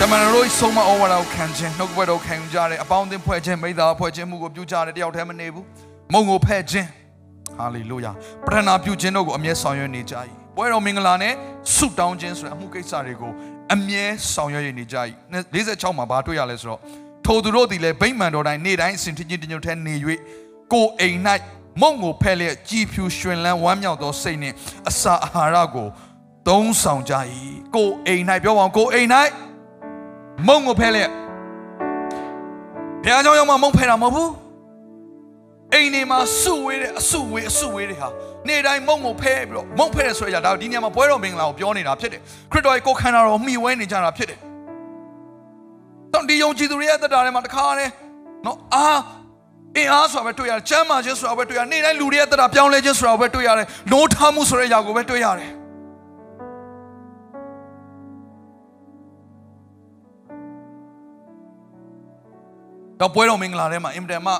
တမန်တော်တို့ဆုံးမဩဝါဒကိုခံခြင်းနှုတ်ကပတ်တော်ခံယူကြတယ်အပေါင်းအသင်းဖွဲ့ခြင်းမိသားဖွဲ့ခြင်းမှုကိုပြုကြတယ်တယောက်တည်းမနေဘူးမုံကိုဖဲ့ခြင်းဟာလေလုယာပထနာပြုခြင်းတို့ကိုအမြဲဆောင်ရွက်နေကြ၏ပွဲတော်မင်္ဂလာနဲ့ဆုတောင်းခြင်းဆိုတဲ့အမှုကိစ္စတွေကိုအမြဲဆောင်ရွက်နေကြ၏46မှာဘာတွေ့ရလဲဆိုတော့ထိုသူတို့သည်လည်းဗိမ္မာန်တော်တိုင်းနေ့တိုင်းအစဉ်တစ်ညတစ်ညထဲနေ၍ကိုယ်အိမ်၌မုံကိုဖဲ့လျက်ကြည်ဖြူရွှင်လန်းဝမ်းမြောက်သောစိတ်နှင့်အစာအာဟာရကိုသုံးဆောင်ကြ၏ကိုယ်အိမ်၌ပြောပါအောင်ကိုယ်အိမ်၌ မုံကိုဖဲလျက်ဘုရားကျောင်းရောက်မှမုံဖဲတာမဟုတ်ဘူးအိမ်နေမှာစုဝေးတဲ့အစုဝေးအစုဝေးတွေဟာနေ့တိုင်းမုံကိုဖဲပြီးတော့မုံဖဲရဆိုရကြဒါဒီညမှာပွဲတော်မင်္ဂလာကိုပြောနေတာဖြစ်တယ်ခရစ်တော်ရဲ့ကိုယ်ခန္ဓာတော်မှီဝဲနေကြတာဖြစ်တယ်တောင်ဒီယုံကြည်သူတွေရဲ့တက်တာထဲမှာတခါနဲ့နော်အာအင်အားဆိုတာပဲတွေ့ရတယ်။ချမ်းသာခြင်းဆိုတာပဲတွေ့ရတယ်။နေ့တိုင်းလူတွေရဲ့တက်တာပြောင်းလဲခြင်းဆိုတာပဲတွေ့ရတယ်။နိုးထမှုဆိုတဲ့အရာကိုပဲတွေ့ရတယ် တော့ပွဲတော်မင်္ဂလာထဲမှာအင်တန်မှ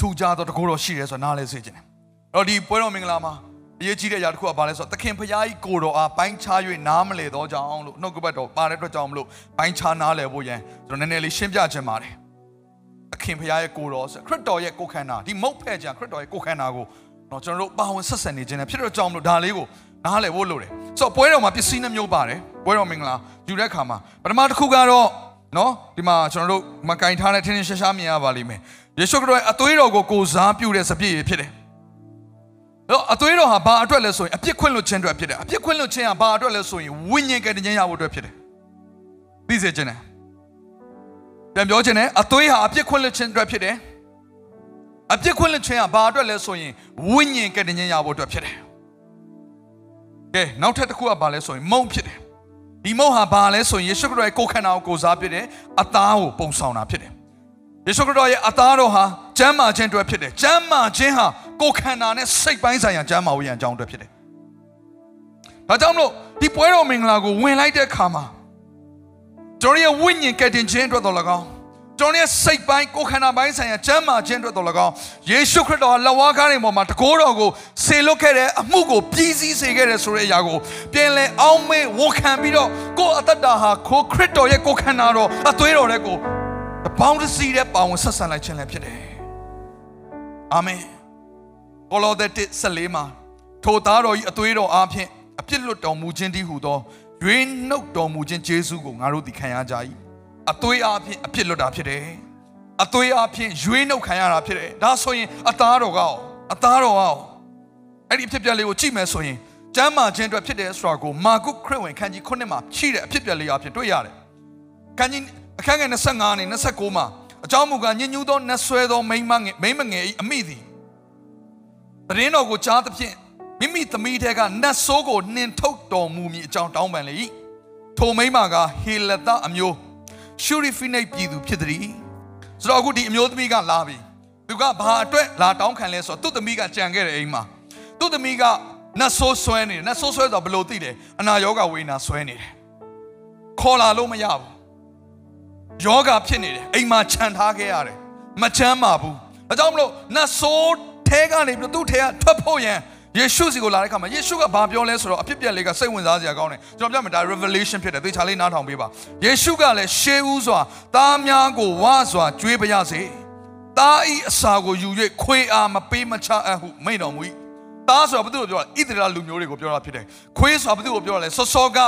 ထူကြတော့တကူတော်ရှိရဲဆိုတော့နားလဲစေခြင်းတယ်။အဲ့တော့ဒီပွဲတော်မင်္ဂလာမှာအရေးကြီးတဲ့အရာတစ်ခုကဘာလဲဆိုတော့သခင်ဖခင်ကြီးကိုတော်အားပိုင်းခြား၍နားမလဲတော့ကြောင်းလို့နှုတ်ကပတ်တော်ပါတဲ့အတွက်ကြောင့်မလို့ပိုင်းခြားနားလဲဖို့ရန်ကျွန်တော်နည်းနည်းလေးရှင်းပြခြင်းပါတယ်။သခင်ဖခင်ရဲ့ကိုတော်ဆိုခရစ်တော်ရဲ့ကိုယ်ခန္ဓာဒီမုတ်ဖဲ့ကြခရစ်တော်ရဲ့ကိုယ်ခန္ဓာကိုတော့ကျွန်တော်တို့ပါဝင်ဆက်ဆံနေခြင်းနဲ့ဖြစ်တော့ကြောင်းမလို့ဒါလေးကိုနားလဲဖို့လိုတယ်။ဆိုတော့ပွဲတော်မှာပစ္စည်းနှမျိုးပါတယ်ပွဲတော်မင်္ဂလာယူတဲ့အခါမှာပထမတစ်ခုကတော့ နော်ဒီမှာကျွန်တော်တို့မကင်ထားတဲ့ထင်းထင်းရှားရှားမြင်ရပါလိမ့်မယ်ယေရှုခရစ်တော်ရဲ့အသွေးတော်ကိုကိုစားပြုတဲ့စပြည့်ရဖြစ်တယ်တော့အသွေးတော်ဟာဘာအတွက်လဲဆိုရင်အပြစ်ခွင့်လွတ်ခြင်းအတွက်ဖြစ်တယ်အပြစ်ခွင့်လွတ်ခြင်းဟာဘာအတွက်လဲဆိုရင်ဝိညာဉ်ကယ်တင်ခြင်းရဖို့အတွက်ဖြစ်တယ်သိစေခြင်းနဲ့ပြန်ပြောခြင်းနဲ့အသွေးဟာအပြစ်ခွင့်လွတ်ခြင်းအတွက်ဖြစ်တယ်အပြစ်ခွင့်လွတ်ခြင်းဟာဘာအတွက်လဲဆိုရင်ဝိညာဉ်ကယ်တင်ခြင်းရဖို့အတွက်ဖြစ်တယ်ကဲနောက်ထပ်တစ်ခုကဘာလဲဆိုရင်မုံဖြစ်တယ် ဒီမုံဟာဘာလဲဆိုရင်ယေရှုခရစ်တော်ရဲ့ကိုယ်ခန္ဓာကိုကိုစားဖြစ်တယ်အသားကိုပုံဆောင်တာဖြစ်တယ်ယေရှုခရစ်တော်ရဲ့အသားတော်ဟာကျမ်းမာခြင်းအတွက်ဖြစ်တယ်ကျမ်းမာခြင်းဟာကိုယ်ခန္ဓာနဲ့စိတ်ပိုင်းဆိုင်ရာကျမ်းမာဝိညာဉ်အကြောင်းအတွက်ဖြစ်တယ်ဒါကြောင့်မလို့ဒီပွဲတော်မင်္ဂလာကိုဝင်လိုက်တဲ့အခါမှာကျွန်တော်ရဲ့ဝိညာဉ်ကယ်တင်ခြင်းအတွက်တော်၎င်း ကျွန်တော်ရဲ့စိတ်ပိုင်းကိုယ်ခန္ဓာပိုင်းဆိုင်ရာကျမ်းမာခြင်းအတွက်တော်၎င်းယေရှုခရစ်တော်လက်ဝါးကားတွေပေါ်မှာတကိုးတော်ကိုဆေလွတ်ခဲ့တဲ့အမှုကိုပြီးစီးစေခဲ့တဲ့ဆိုတဲ့အရာကိုပြန်လဲအောင်မေဝန်ခံပြီးတော့ကိုယ်အသက်တာဟာကိုခရစ်တော်ရဲ့ကိုယ်ခန္ဓာတော်အသွေးတော်တဲ့ကိုတပေါင်းတစည်းတဲ့ပါဝင်ဆက်ဆံလိုက်ခြင်းလည်းဖြစ်တယ်အာမင်ကိုလောသဲ14မှာထိုသားတော်ကြီးအသွေးတော်အားဖြင့်အပြစ်လွတ်တော်မူခြင်းတည်းဟူသောရွေးနှုတ်တော်မူခြင်းယေရှုကိုငါတို့သည်ခံရကြ၏ အသွေးအားဖြင့်အပြစ်လွတ်တာဖြစ်တယ်အသွေးအားဖြင့်ရွေးနှုတ်ခံရတာဖြစ်တယ်ဒါဆိုရင်အသားတော်ကောအသားတော်ကောအဲ့ဒီအဖြစ်ပြက်လေးကိုကြည့်မယ်ဆိုရင်ကျမ်းမာခြင်းအတွက်ဖြစ်တယ်ဆိုတာကိုမာကုခရစ်ဝင်ခန်းကြီး9မှာရှိတဲ့အဖြစ်ပြက်လေးအဖြစ်တွေ့ရတယ်ခန်းကြီးအခန်းငယ်25နဲ့29မှာအကြောင်းမူကားညဉ့်ညူးသောနတ်ဆွဲသောမိန်းမငယ်မိန်းမငယ်၏အမိသည်တရင်တော်ကိုကြားသဖြင့်မိမိသမီးထဲကနတ်ဆိုးကိုနှင်ထုတ်တော်မူမည်အကြောင်းတောင်းပန်လေ၏ထိုမိန်းမကဟေလသအမျိုး ရှူရီဖိနိတ်ပြည်သူဖြစ်သည်ဆိုတော့အခုဒီအမျိုးသမီးကလာပြီသူကဘာအတွက်လာတောင်းခံလဲဆိုတော့သူ့သမီးကကြံခဲ့တဲ့အိမ်မှာသူ့သမီးကနတ်ဆိုးဆွဲနေတယ်နတ်ဆိုးဆွဲဆိုဘယ်လိုသိတယ်အနာယောဂဝေနာဆွဲနေတယ်ခေါ်လာလို့မရဘူးယောဂဖြစ်နေတယ်အိမ်မှာခြံထားခဲ့ရတယ်မချမ်းပါဘူးဒါကြောင့်မလို့နတ်ဆိုးထဲကနေပြီးသူ့ထဲကထွက်ဖို့ရန် ယေရှုစီကိုလာတဲ့ခါမှာယေရှုကဘာပြောလဲဆိုတော့အဖြစ်ပြက်လေးကစိတ်ဝင်စားစရာကောင်းတယ်ကျွန်တော်ပြောမယ်ဒါ revelation ဖြစ်တယ်သေချာလေးနားထောင်ပေးပါယေရှုကလည်းရှေးဦးစွာသားများကိုဝါစွာကြွေးပါရစေသားဤအစာကိုယူ၍ခွေအားမပေးမချအပ်ဟုမိန့်တော်မူ၏သားဆိုတာဘာလို့ပြောလဲဣသရေလလူမျိုးတွေကိုပြောတာဖြစ်တယ်ခွေးဆိုတာဘာလို့ပြောလဲဆော့ဆော့က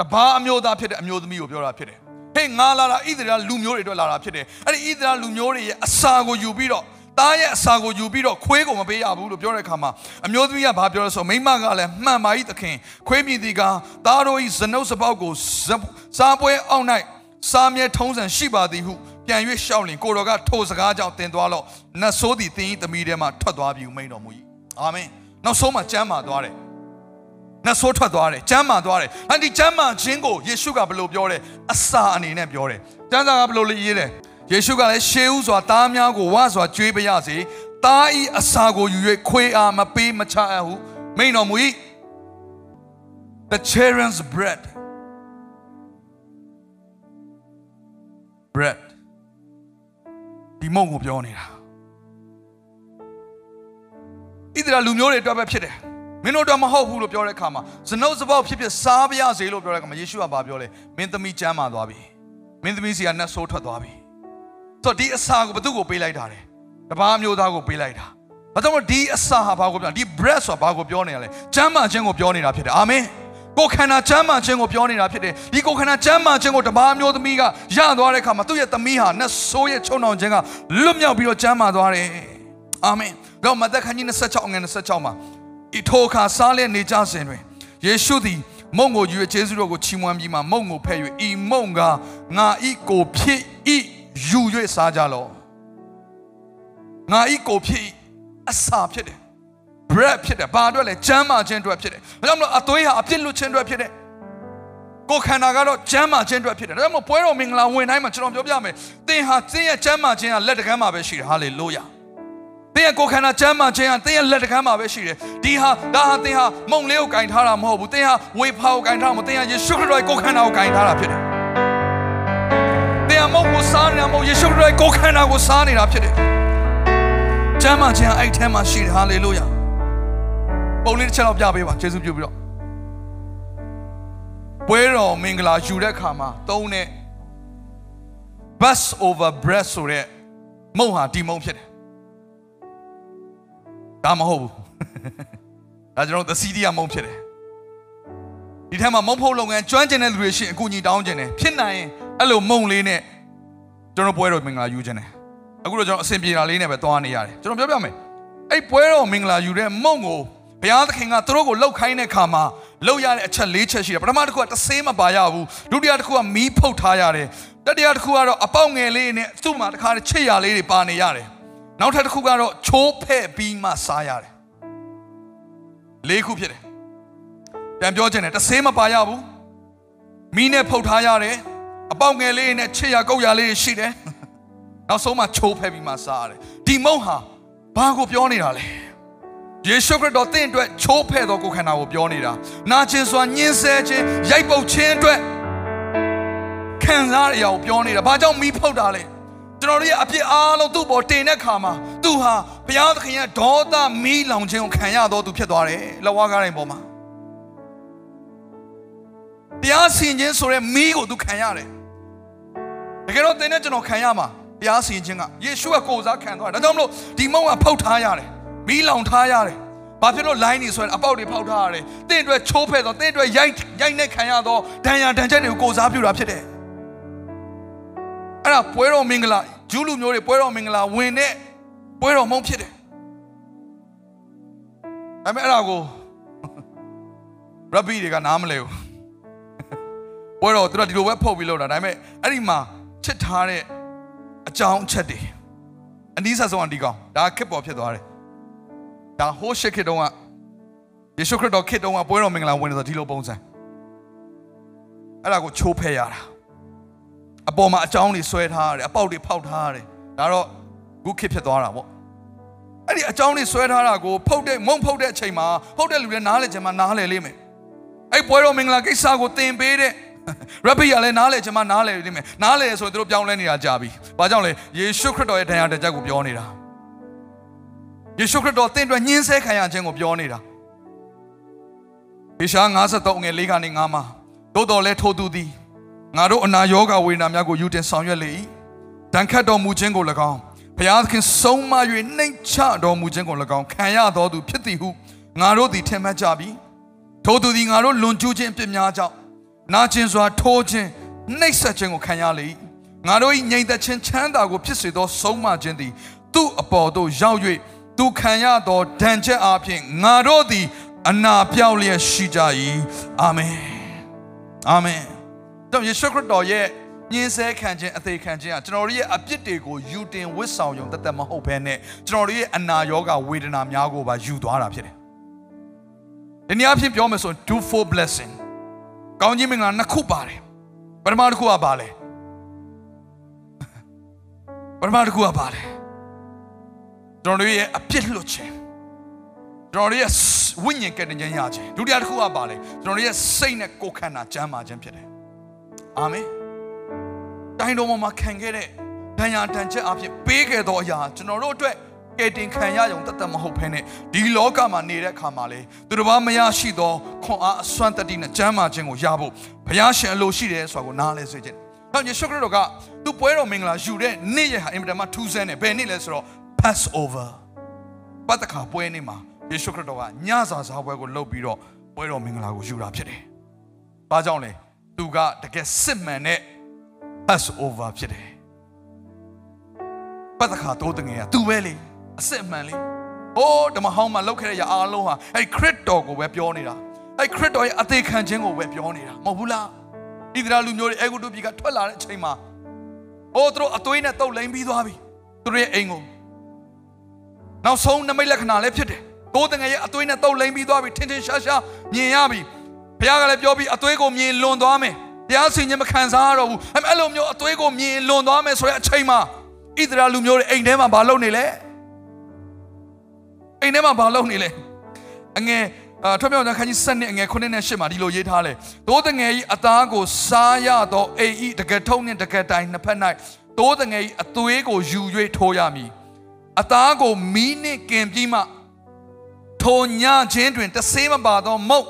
တဘာအမျိုးသားဖြစ်တဲ့အမျိုးသမီးကိုပြောတာဖြစ်တယ်ဟေးငါလာတာဣသရေလလူမျိုးတွေအတွက်လာတာဖြစ်တယ်အဲ့ဒီဣသရေလလူမျိုးတွေရဲ့အစာကိုယူပြီးတော့ သားရဲ့အစာကိုယူပြီးတော့ခွေးကိုမပေးရဘူးလို့ပြောတဲ့အခါမှာအမျိုးသမီးကဘာပြောလဲဆိုမိမကလည်းမှန်ပါ၏သခင်ခွေးမြည်သည်ကသားတို့၏ဇနုပ်စပေါက်ကိုစားပွဲအောက်၌စားမြဲထုံးစံရှိပါသည်ဟုပြန်၍ရှောက်လင်ကိုတော်ကထိုစကားကြောင့်တင်သွားတော့နတ်ဆိုးသည်တင်း၏သမီးထဲမှာထွက်သွားပြီမိန်တော်မူ၏အာမင်နောက်ဆုံးမှာကျမ်းမာသွားတယ်နှဆိုးထွက်သွားတယ်ကျမ်းမာသွားတယ်အဲ့ဒီကျမ်းမာခြင်းကိုယေရှုကဘယ်လိုပြောလဲအစာအနေနဲ့ပြောတယ်ကျမ်းစာကဘယ်လိုလေးရေးတ ယ်ယေရှုကလည်းရှေးဥစွာသားများကိုဝါစွာကြွေးပရစေသားဤအစာကိုယူ၍ခွေးအားမပေးမချအပ်ဟုမိန်တော်မူ၏ the children's bread bread ဒီမုံကိုပြောနေတာဣသရေလလူမျိုးတွေအတွက်ပဲဖြစ်တယ်မင်းတို့တော့မဟုတ်ဘူးလို့ပြောတဲ့အခါမှာဇနုစပေါက်ဖြစ်ဖြစ်စားပါရစေလို့ပြောတဲ့အခါမှာယေရှုကဘာပြောလဲမင်းသမီးကျမ်းမာသွားပြီမင်းသမီးစီကနှက်ဆိုးထွက်သွားပြီ ဆိုတော့ဒီအစာကိုဘသူ့ကိုပေးလိုက်တာလဲတပားမျိုးသားကိုပေးလိုက်တာဘာကြောင့်ဒီအစာဟာဘာကိုပြောဒီ bread ဆိုတာဘာကိုပြောနေတာလဲကျမ်းမာခြင်းကိုပြောနေတာဖြစ်တယ်အာမင်ကိုခန္ဓာချမ်းမာခြင်းကိုပြောနေတာဖြစ်တယ်ဒီကိုခန္ဓာချမ်းမာခြင်းကိုတပါးမျိုးသမီးကရသွားတဲ့အခါမှာသူ့ရဲ့သမီးဟာနတ်ဆိုးရဲ့ချုံနှောင်ခြင်းကလွတ်မြောက်ပြီးတော့ချမ်းမာသွားတယ်အာမင်တော့မသက်ခန်းကြီး26ငွေ26မှာဤထိုအခါစားလျက်နေကြစဉ်တွင်ယေရှုသည်မုံကိုယူ၍ယေရှုတော်ကိုချီးမွမ်းပြီးမှမုံကိုဖဲ့၍ဤမုံကငါဤကိုဖြစ်ဤ ယူ၍စားကြလော့ငါဤကိုဖြစ်ဤအစာဖြစ်တယ် bread ဖြစ်တယ်ဘာအတွက်လဲကျမ်းမာခြင်းအတွက်ဖြစ်တယ်ဒါကြောင့်မလို့အသွေးဟာအပြစ်လွတ်ခြင်းအတွက်ဖြစ်တယ်ကိုယ်ခန္ဓာကတော့ကျမ်းမာခြင်းအတွက်ဖြစ်တယ်ဒါကြောင့်မလို့ပွဲတော်မင်္ဂလာဝင်တိုင်းမှာကျွန်တော်ပြောပြမယ်သင်ဟာသင်ရဲ့ကျမ်းမာခြင်းဟာလက်တကမ်းမှာပဲရှိတယ်ဟာလေလုယာသင်ရဲ့ကိုယ်ခန္ဓာကျမ်းမာခြင်းဟာသင်ရဲ့လက်တကမ်းမှာပဲရှိတယ်ဒီဟာဒါဟာသင်ဟာမုံလေးကိုကင်ထားတာမဟုတ်ဘူးသင်ဟာဝေဖာကိုကင်ထားမှာမဟုတ်သင်ဟာယေရှုခရစ်တော်ရဲ့ကိုယ်ခန္ဓာကိုကင်ထားတာဖြစ်တယ် သင်ဟာမုံကိုစားနေတာမဟုတ်ယေရှုခရစ်တော်ရဲ့ကိုယ်ခန္ဓာကိုစားနေတာဖြစ်တယ်ကျမ်းမာခြင်းဟာအဲ့ထဲမှာရှိတယ်ဟာလေလုယာပုံလေးတစ်ချက်တော့ပြပေးပါယေရှုပြုပြီးတော့ပွဲတော်မင်္ဂလာယူတဲ့ခါမှာသုံးတဲ့ bus over bread ဆိုတဲ့မုံဟာဒီမုံဖြစ်တယ်ဒါမဟုတ်ဘူးဒါကျွန်တော်သစီတီယာမုံဖြစ်တယ်ဒီထက်မှာမုံဖုတ်လုပ်ငန်းကျွမ်းကျင်တဲ့လူတွေရှိရင်အကူအညီတောင်းကျင်တယ်ဖြစ်နိုင်ရင် အဲ့လိုမုံလေးနဲ့ကျွန်တော်ပွဲတော်မင်္ဂလာယူခြင်းတယ်အခုတော့ကျွန်တော်အဆင်ပြေတာလေးနဲ့ပဲသွားနေရတယ်ကျွန်တော်ပြောပြမယ်အဲ့ပွဲတော်မင်္ဂလာယူတဲ့မုံကိုဘုရားသခင်ကသူတို့ကိုလှုပ်ခိုင်းတဲ့ခါမှာလှုပ်ရတဲ့အချက်၄ချက်ရှိတယ်ပထမတစ်ခုကတဆေးမပါရဘူးဒုတိယတစ်ခုကမီးဖုတ်ထားရတယ်တတိယတစ်ခုကတော့အပေါက်ငယ်လေးနဲ့သူ့မှာတစ်ခါချစ်ရလေးတွေပါနေရတယ်နောက်ထပ်တစ်ခုကတော့ချိုးဖဲ့ပြီးမှစားရတယ်လေးခုဖြစ်တယ်ပြန်ပြောချင်တယ်တဆေးမပါရဘူးမီးနဲ့ဖုတ်ထားရတယ် အပေါက်ငယ်လေးနဲ့ချစ်ရကုတ်ရလေးရှိတယ်နောက်ဆုံးမှချိုးဖဲ့ပြီးမှစားရတယ်ဒီမုံဟာဘာကိုပြောနေတာလဲယေရှုခရစ်တော်တင့်အတွက်ချိုးဖဲ့သောကိုယ်ခန္ဓာကိုပြောနေတာနာကျင်စွာညှင်းဆဲခြင်းရိုက်ပုတ်ခြင်းအတွက်ခံစားရအောင်ပြောနေတာဘာကြောင့်မီးဖုတ်တာလဲကျွန်တော်တို့ရဲ့အပြစ်အားလုံးသူ့ပေါ်တင်တဲ့ခါမှာသူဟာဘုရားသခင်ရဲ့ဒေါသမီးလောင်ခြင်းကိုခံရတော်သူဖြစ်သွားတယ်လက်ဝါးကားတိုင်းပေါ်မှာတရားစီရင်ခြင်းဆိုတဲ့မီးကိုသူခံရတယ် တကယ်တော့သင်နဲ့ကျွန်တော်ခံရမှာတရားစီရင်ခြင်းကယေရှုကကိုယ်စားခံသွားတယ်ဒါကြောင့်မလို့ဒီမုံကဖုတ်ထားရတယ်မီးလောင်ထားရတယ်။ဘာဖြစ်လို့ line နေဆိုရင်အပေါက်တွေဖောက်ထားရတယ်။တင့်အတွက်ချိုးဖဲ့တော့တင့်အတွက်ရိုက်ရိုက်နေခံရတော့ဒဏ်ရာဒဏ်ချက်တွေကိုကိုစားပြုတာဖြစ်တယ်။အဲ့ဒါပွဲတော်မင်္ဂလာဂျူးလူမျိုးတွေပွဲတော်မင်္ဂလာဝင်တဲ့ပွဲတော်မုံဖြစ်တယ်။အဲ့မဲ့အဲ့ဒါကိုရဘီတွေကနားမလဲဘူး။ပွဲတော်သူတို့ဒီလိုပဲဖုတ်ပြီးလို့တာဒါပေမဲ့အဲ့ဒီမှာ ချစ်ထားတဲ့အကြောင်းအချက်တွေအနည်းဆက်ဆုံးအဒီကောင်ဒါခက်ပေါ်ဖြစ်သွားတယ်ဒါဟိုးရှစ်ခေတ်တုန်းကယေရှုခရစ်တော်ခေတ်တုန်းကပွဲတော်မင်္ဂလာဝင်နေဆိုဒီလိုပုံစံအဲ့ဒါကိုချိုးဖဲ့ရတာအပေါ်မှာအကြောင်းတွေဆွဲထားရတယ်အပေါက်တွေဖောက်ထားရတယ်ဒါတော့ခုခေတ်ဖြစ်သွားတာပေါ့အဲ့ဒီအကြောင်းတွေဆွဲထားတာကိုဖုတ်တဲ့မုံဖုတ်တဲ့အချိန်မှာဖုတ်တဲ့လူတွေနားလေချင်မှနားလေလိမ့်မယ်အဲ့ပွဲတော်မင်္ဂလာကိစ္စကိုသင်ပေးတဲ့ ရဘီကလည်းနားလေချင်မှနားလေလိမ့်မယ်နားလေဆိုရင်တို့ပြောင်းလဲနေတာကြာပြီဘာကြောင့်လဲယေရှုခရစ်တော်ရဲ့တရားတစ်ချက်ကိုပြောနေတာယေရှုခရစ်တော်သင်အတွက်ညှင်းဆဲခံရခြင်းကိုပြောနေတာယေရှာ53ငွေ၄ကနေ9မှာသို့တော်လဲထိုသူသည်ငါတို့အနာရောဂါဝေဒနာများကိုယူတင်ဆောင်ရွက်လေ၏တန်ခတ်တော်မူခြင်းကို၎င်းဘုရားသခင်ဆုံးမ၍နှိမ်ချတော်မူခြင်းကို၎င်းခံရတော်သူဖြစ်သည်ဟုငါတို့သည်ထင်မှတ်ကြပြီထိုသူသည်ငါတို့လွန်ကျူးခြင်းပြစ်များကြောင့် နာကျင်စွာထိုးခြင်းနှိပ်စက်ခြင်းကိုခံရလေ၏ငါတို့၏ငြိမ်သက်ခြင်းချမ်းသာကိုဖြစ်စေသောဆုံးမခြင်းသည်သူ့အပေါ်သို့ရောက်၍သူခံရသောဒဏ်ချက်အပြင်ငါတို့သည်အနာပြောင်းလျက်ရှိကြ၏အာမင်အာမင်တော့ယေရှုခရစ်တော်ရဲ့ညင်းဆဲခံခြင်းအသေးခံခြင်းကကျွန်တော်တို့ရဲ့အပြစ်တွေကိုယူတင်ဝစ်ဆောင်ရုံတသက်မဟုတ်ဘဲနဲ့ကျွန်တော်တို့ရဲ့အနာရောဂါဝေဒနာများကိုပါယူသွားတာဖြစ်တယ်ဒီနေ့အဖြစ်ပြောမယ်ဆိုရင် do for blessing ကောင်းကြီးမင်္ဂလာနှစ်ခုပါတယ်ပထမတစ်ခုကပါလဲပထမတစ်ခုကပါလဲကျွန်တော်တို့ရဲ့အပြစ်လွတ်ခြင်းကျွန်တော်တို့ရဲ့ဝိညာဉ်ကယ်တင်ခြင်းရခြင်းဒုတိယတစ်ခုကပါလဲကျွန်တော်တို့ရဲ့စိတ်နဲ့ကိုယ်ခန္ဓာကျမ်းမာခြင်းဖြစ်တယ်အာမင်တိုင်းတော်မှာခံခဲ့တဲ့ဒဏ်ရာတန်ချက်အဖြစ်ပေးခဲ့သောအရာကျွန်တော်တို့အတွက် ကယ်တင်ခံရရုံတသက်မဟုတ်ဘဲနဲ့ဒီလောကမှာနေတဲ့အခါမှာလေသူတစ်ပါးမရရှိသောခွန်အားအစွမ်းတတ္တိနဲ့ကျမ်းမာခြင်းကိုရဖို့ဘုရားရှင်အလိုရှိတယ်ဆိုတာကိုနားလဲစေခြင်း။နောက်ယေရှုခရစ်တော်ကသူ့ပွဲတော်မင်္ဂလာယူတဲ့နေ့ရက်ဟာအင်မတန်မှထူးဆန်းတယ်။ဘယ်နေ့လဲဆိုတော့ Passover ပတ်သက်ခါပွဲနေ့မှာယေရှုခရစ်တော်ကညစာစားပွဲကိုလုပ်ပြီးတော့ပွဲတော်မင်္ဂလာကိုယူတာဖြစ်တယ်။ဘာကြောင့်လဲ။သူကတကယ်စစ်မှန်တဲ့ Passover ဖြစ်တယ်။ပတ်သက်ခါတိုးတငယ်ကသူပဲလေ။ အစစ်အမှန်လေးဟိုးဓမ္မဟောင်းမှာလောက်ခဲ့တဲ့ရအားလုံးဟာအဲ့ခရစ်တော်ကိုပဲပြောနေတာအဲ့ခရစ်တော်ရဲ့အသေးခံခြင်းကိုပဲပြောနေတာမဟုတ်ဘူးလားဣသရေလလူမျိုးတွေအေဂုတုပြည်ကထွက်လာတဲ့အချိန်မှာဟိုးသူတို့အသွေးနဲ့တုပ်လိမ်ပြီးသွားပြီသူတို့ရဲ့အိမ်ကိုနောက်ဆုံးနမိတ်လက္ခဏာလည်းဖြစ်တယ်ကိုးတငယ်ရဲ့အသွေးနဲ့တုပ်လိမ်ပြီးသွားပြီထင်ထင်ရှားရှားမြင်ရပြီဘုရားကလည်းပြောပြီးအသွေးကိုမြင်လွန်သွားမယ်တရားစီရင်မခံစားရတော့ဘူးအဲ့လိုမျိုးအသွေးကိုမြင်လွန်သွားမယ်ဆိုတဲ့အချိန်မှာဣသရေလလူမျိုးတွေအိမ်ထဲမှာမလုပ်နေလဲ အိမ်ထဲမှာဘာလုပ်နေလဲအငယ်ထွက်မြောက်တဲ့ခန်းကြီး7နဲ့အငယ်9နဲ့10မှာဒီလိုရေးထားလဲသိုးတငယ်ကြီးအသားကိုစားရသောအိမ်ဤတကယ်ထုံးနှင့်တကယ်တိုင်နှစ်ဖက်၌သိုးတငယ်ကြီးအသွေးကိုယူ၍ထိုးရမည်အသားကိုမီးနှင့်กินပြီးမှထိုညချင်းတွင်တဆေးမပါသောမုတ်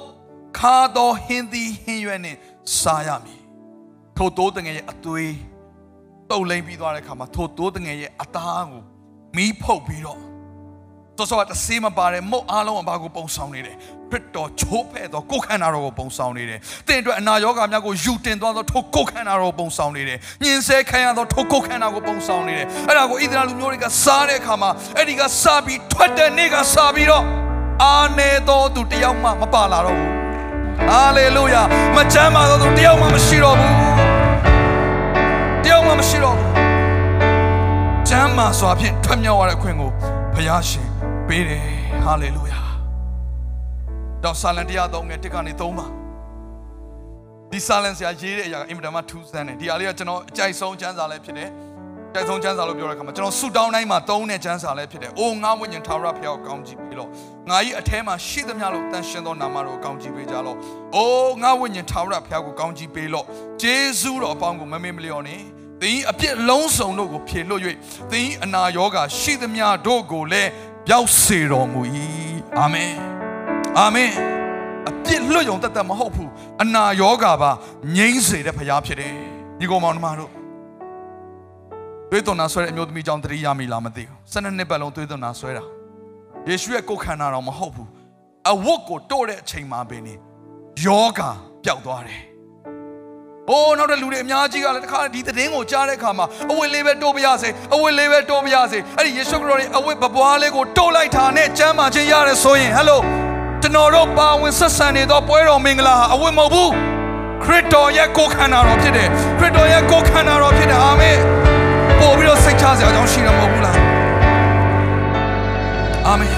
ခါသောဟင်းသီးဟင်းရွက်နှင့်စားရမည်ထိုသိုးတငယ်ရဲ့အသွေးတုပ်လိမ့်ပြီးသွားတဲ့အခါမှာထိုသိုးတငယ်ရဲ့အသားကိုမီးဖုတ်ပြီးတော့ တော်စောတဆေးမပါတယ်မုတ်အားလုံးကဘာကိုပုံဆောင်နေတယ်ခရစ်တော်ချိုးဖဲ့သောကိုယ်ခန္ဓာတော်ကိုပုံဆောင်နေတယ်။တင့်အတွက်အနာရောဂါများကိုယူတင်သွားသောထိုကိုယ်ခန္ဓာတော်ကိုပုံဆောင်နေတယ်။ညင်ဆဲခံရသောထိုကိုယ်ခန္ဓာကိုပုံဆောင်နေတယ်။အဲ့ဒါကိုဣသရေလလူမျိုးတွေကစားတဲ့အခါမှာအဲ့ဒီကစားပြီးထွက်တဲ့နေ့ကစားပြီးတော့အာနေသောသူတယောက်မှမပါလာတော့ဘူး။ဟာလေလုယာမချမ်းသာသောသူတယောက်မှမရှိတော့ဘူး။တယောက်မှမရှိတော့ဘူး။ချမ်းသာစွာဖြင့်ထွက်မြောက်ရတဲ့အခွင့်ကိုဘုရားရှင် ပေးတယ်ဟာလေလုယာတော့ဆာလံတရားသုံးငယ်တစ်ကနေသုံးပါဒီဆာလံဆရာရေးတဲ့အရာကအင်မတန်မှထူးဆန်းတယ်ဒီအရာလေးကကျွန်တော်အကြိုက်ဆုံးကျမ်းစာလည်းဖြစ်တယ်ကြိုက်ဆုံးကျမ်းစာလို့ပြောတဲ့အခါမှာကျွန်တော်ဆူတောင်းတိုင်းမှာသုံးတဲ့ကျမ်းစာလည်းဖြစ်တယ်။အိုငါဝိညာဉ်ထာဝရဘုရားကိုကောင်းချီးပေးလို့ငါ၏အထဲမှာရှိသမျှလို့တန်ရှင်သောနာမတော်ကိုကောင်းချီးပေးကြလို့အိုငါဝိညာဉ်ထာဝရဘုရားကိုကောင်းချီးပေးလို့ဂျေဇုတော်အပေါင်းကိုမမေ့မလျော့နဲ့သင်အပြစ်လုံးစုံတို့ကိုဖြေလွတ်၍သင်အနာရောဂါရှိသမျှတို့ကိုလည်း ရောက်စေတော်မူ၏အာမင်အာမင်အပြစ်လွတ်ယုံတတ်တတ်မဟုတ်ဘူးအနာယောဂါပါငြိမ်းစေတဲ့ဖရားဖြစ်တယ်ညီကောင်မောင်နှမတို့သွေးသွန်နာဆွဲတဲ့အမျိုးသမီးကြောင့်တတိယမိလားမသိဘူး၁၂နှစ်ပတ်လုံးသွေးသွန်နာဆွဲတာယေရှုရဲ့ကိုယ်ခန္ဓာတော်မဟုတ်ဘူးအဝတ်ကိုတို့တဲ့အချိန်မှာပင်ယောဂါပျောက်သွားတယ်။ အိုးနောက်တဲ့လူတွေအများကြီးကလည်းတခါဒီသတင်းကိုကြားတဲ့အခါမှာအဝတ်လေးပဲတိုးပြရစေအဝတ်လေးပဲတိုးပြရစေအဲ့ဒီယေရှုခရစ်တော်ရဲ့အဝတ်ပပွားလေးကိုတိုးလိုက်တာနဲ့ကျမ်းမာခြင်းရတယ်ဆိုရင်ဟယ်လိုကျွန်တော်တို့ပါဝင်ဆက်ဆံနေသောပွဲတော်မင်္ဂလာဟာအဝတ်မဟုတ်ဘူးခရစ်တော်ရဲ့ကိုယ်ခန္ဓာတော်ဖြစ်တယ်ခရစ်တော်ရဲ့ကိုယ်ခန္ဓာတော်ဖြစ်တယ်အာမင်ပို့ပြီးတော့စိတ်ချစရာအကြောင်းရှိတယ်မဟုတ်ဘူးလားအာမင်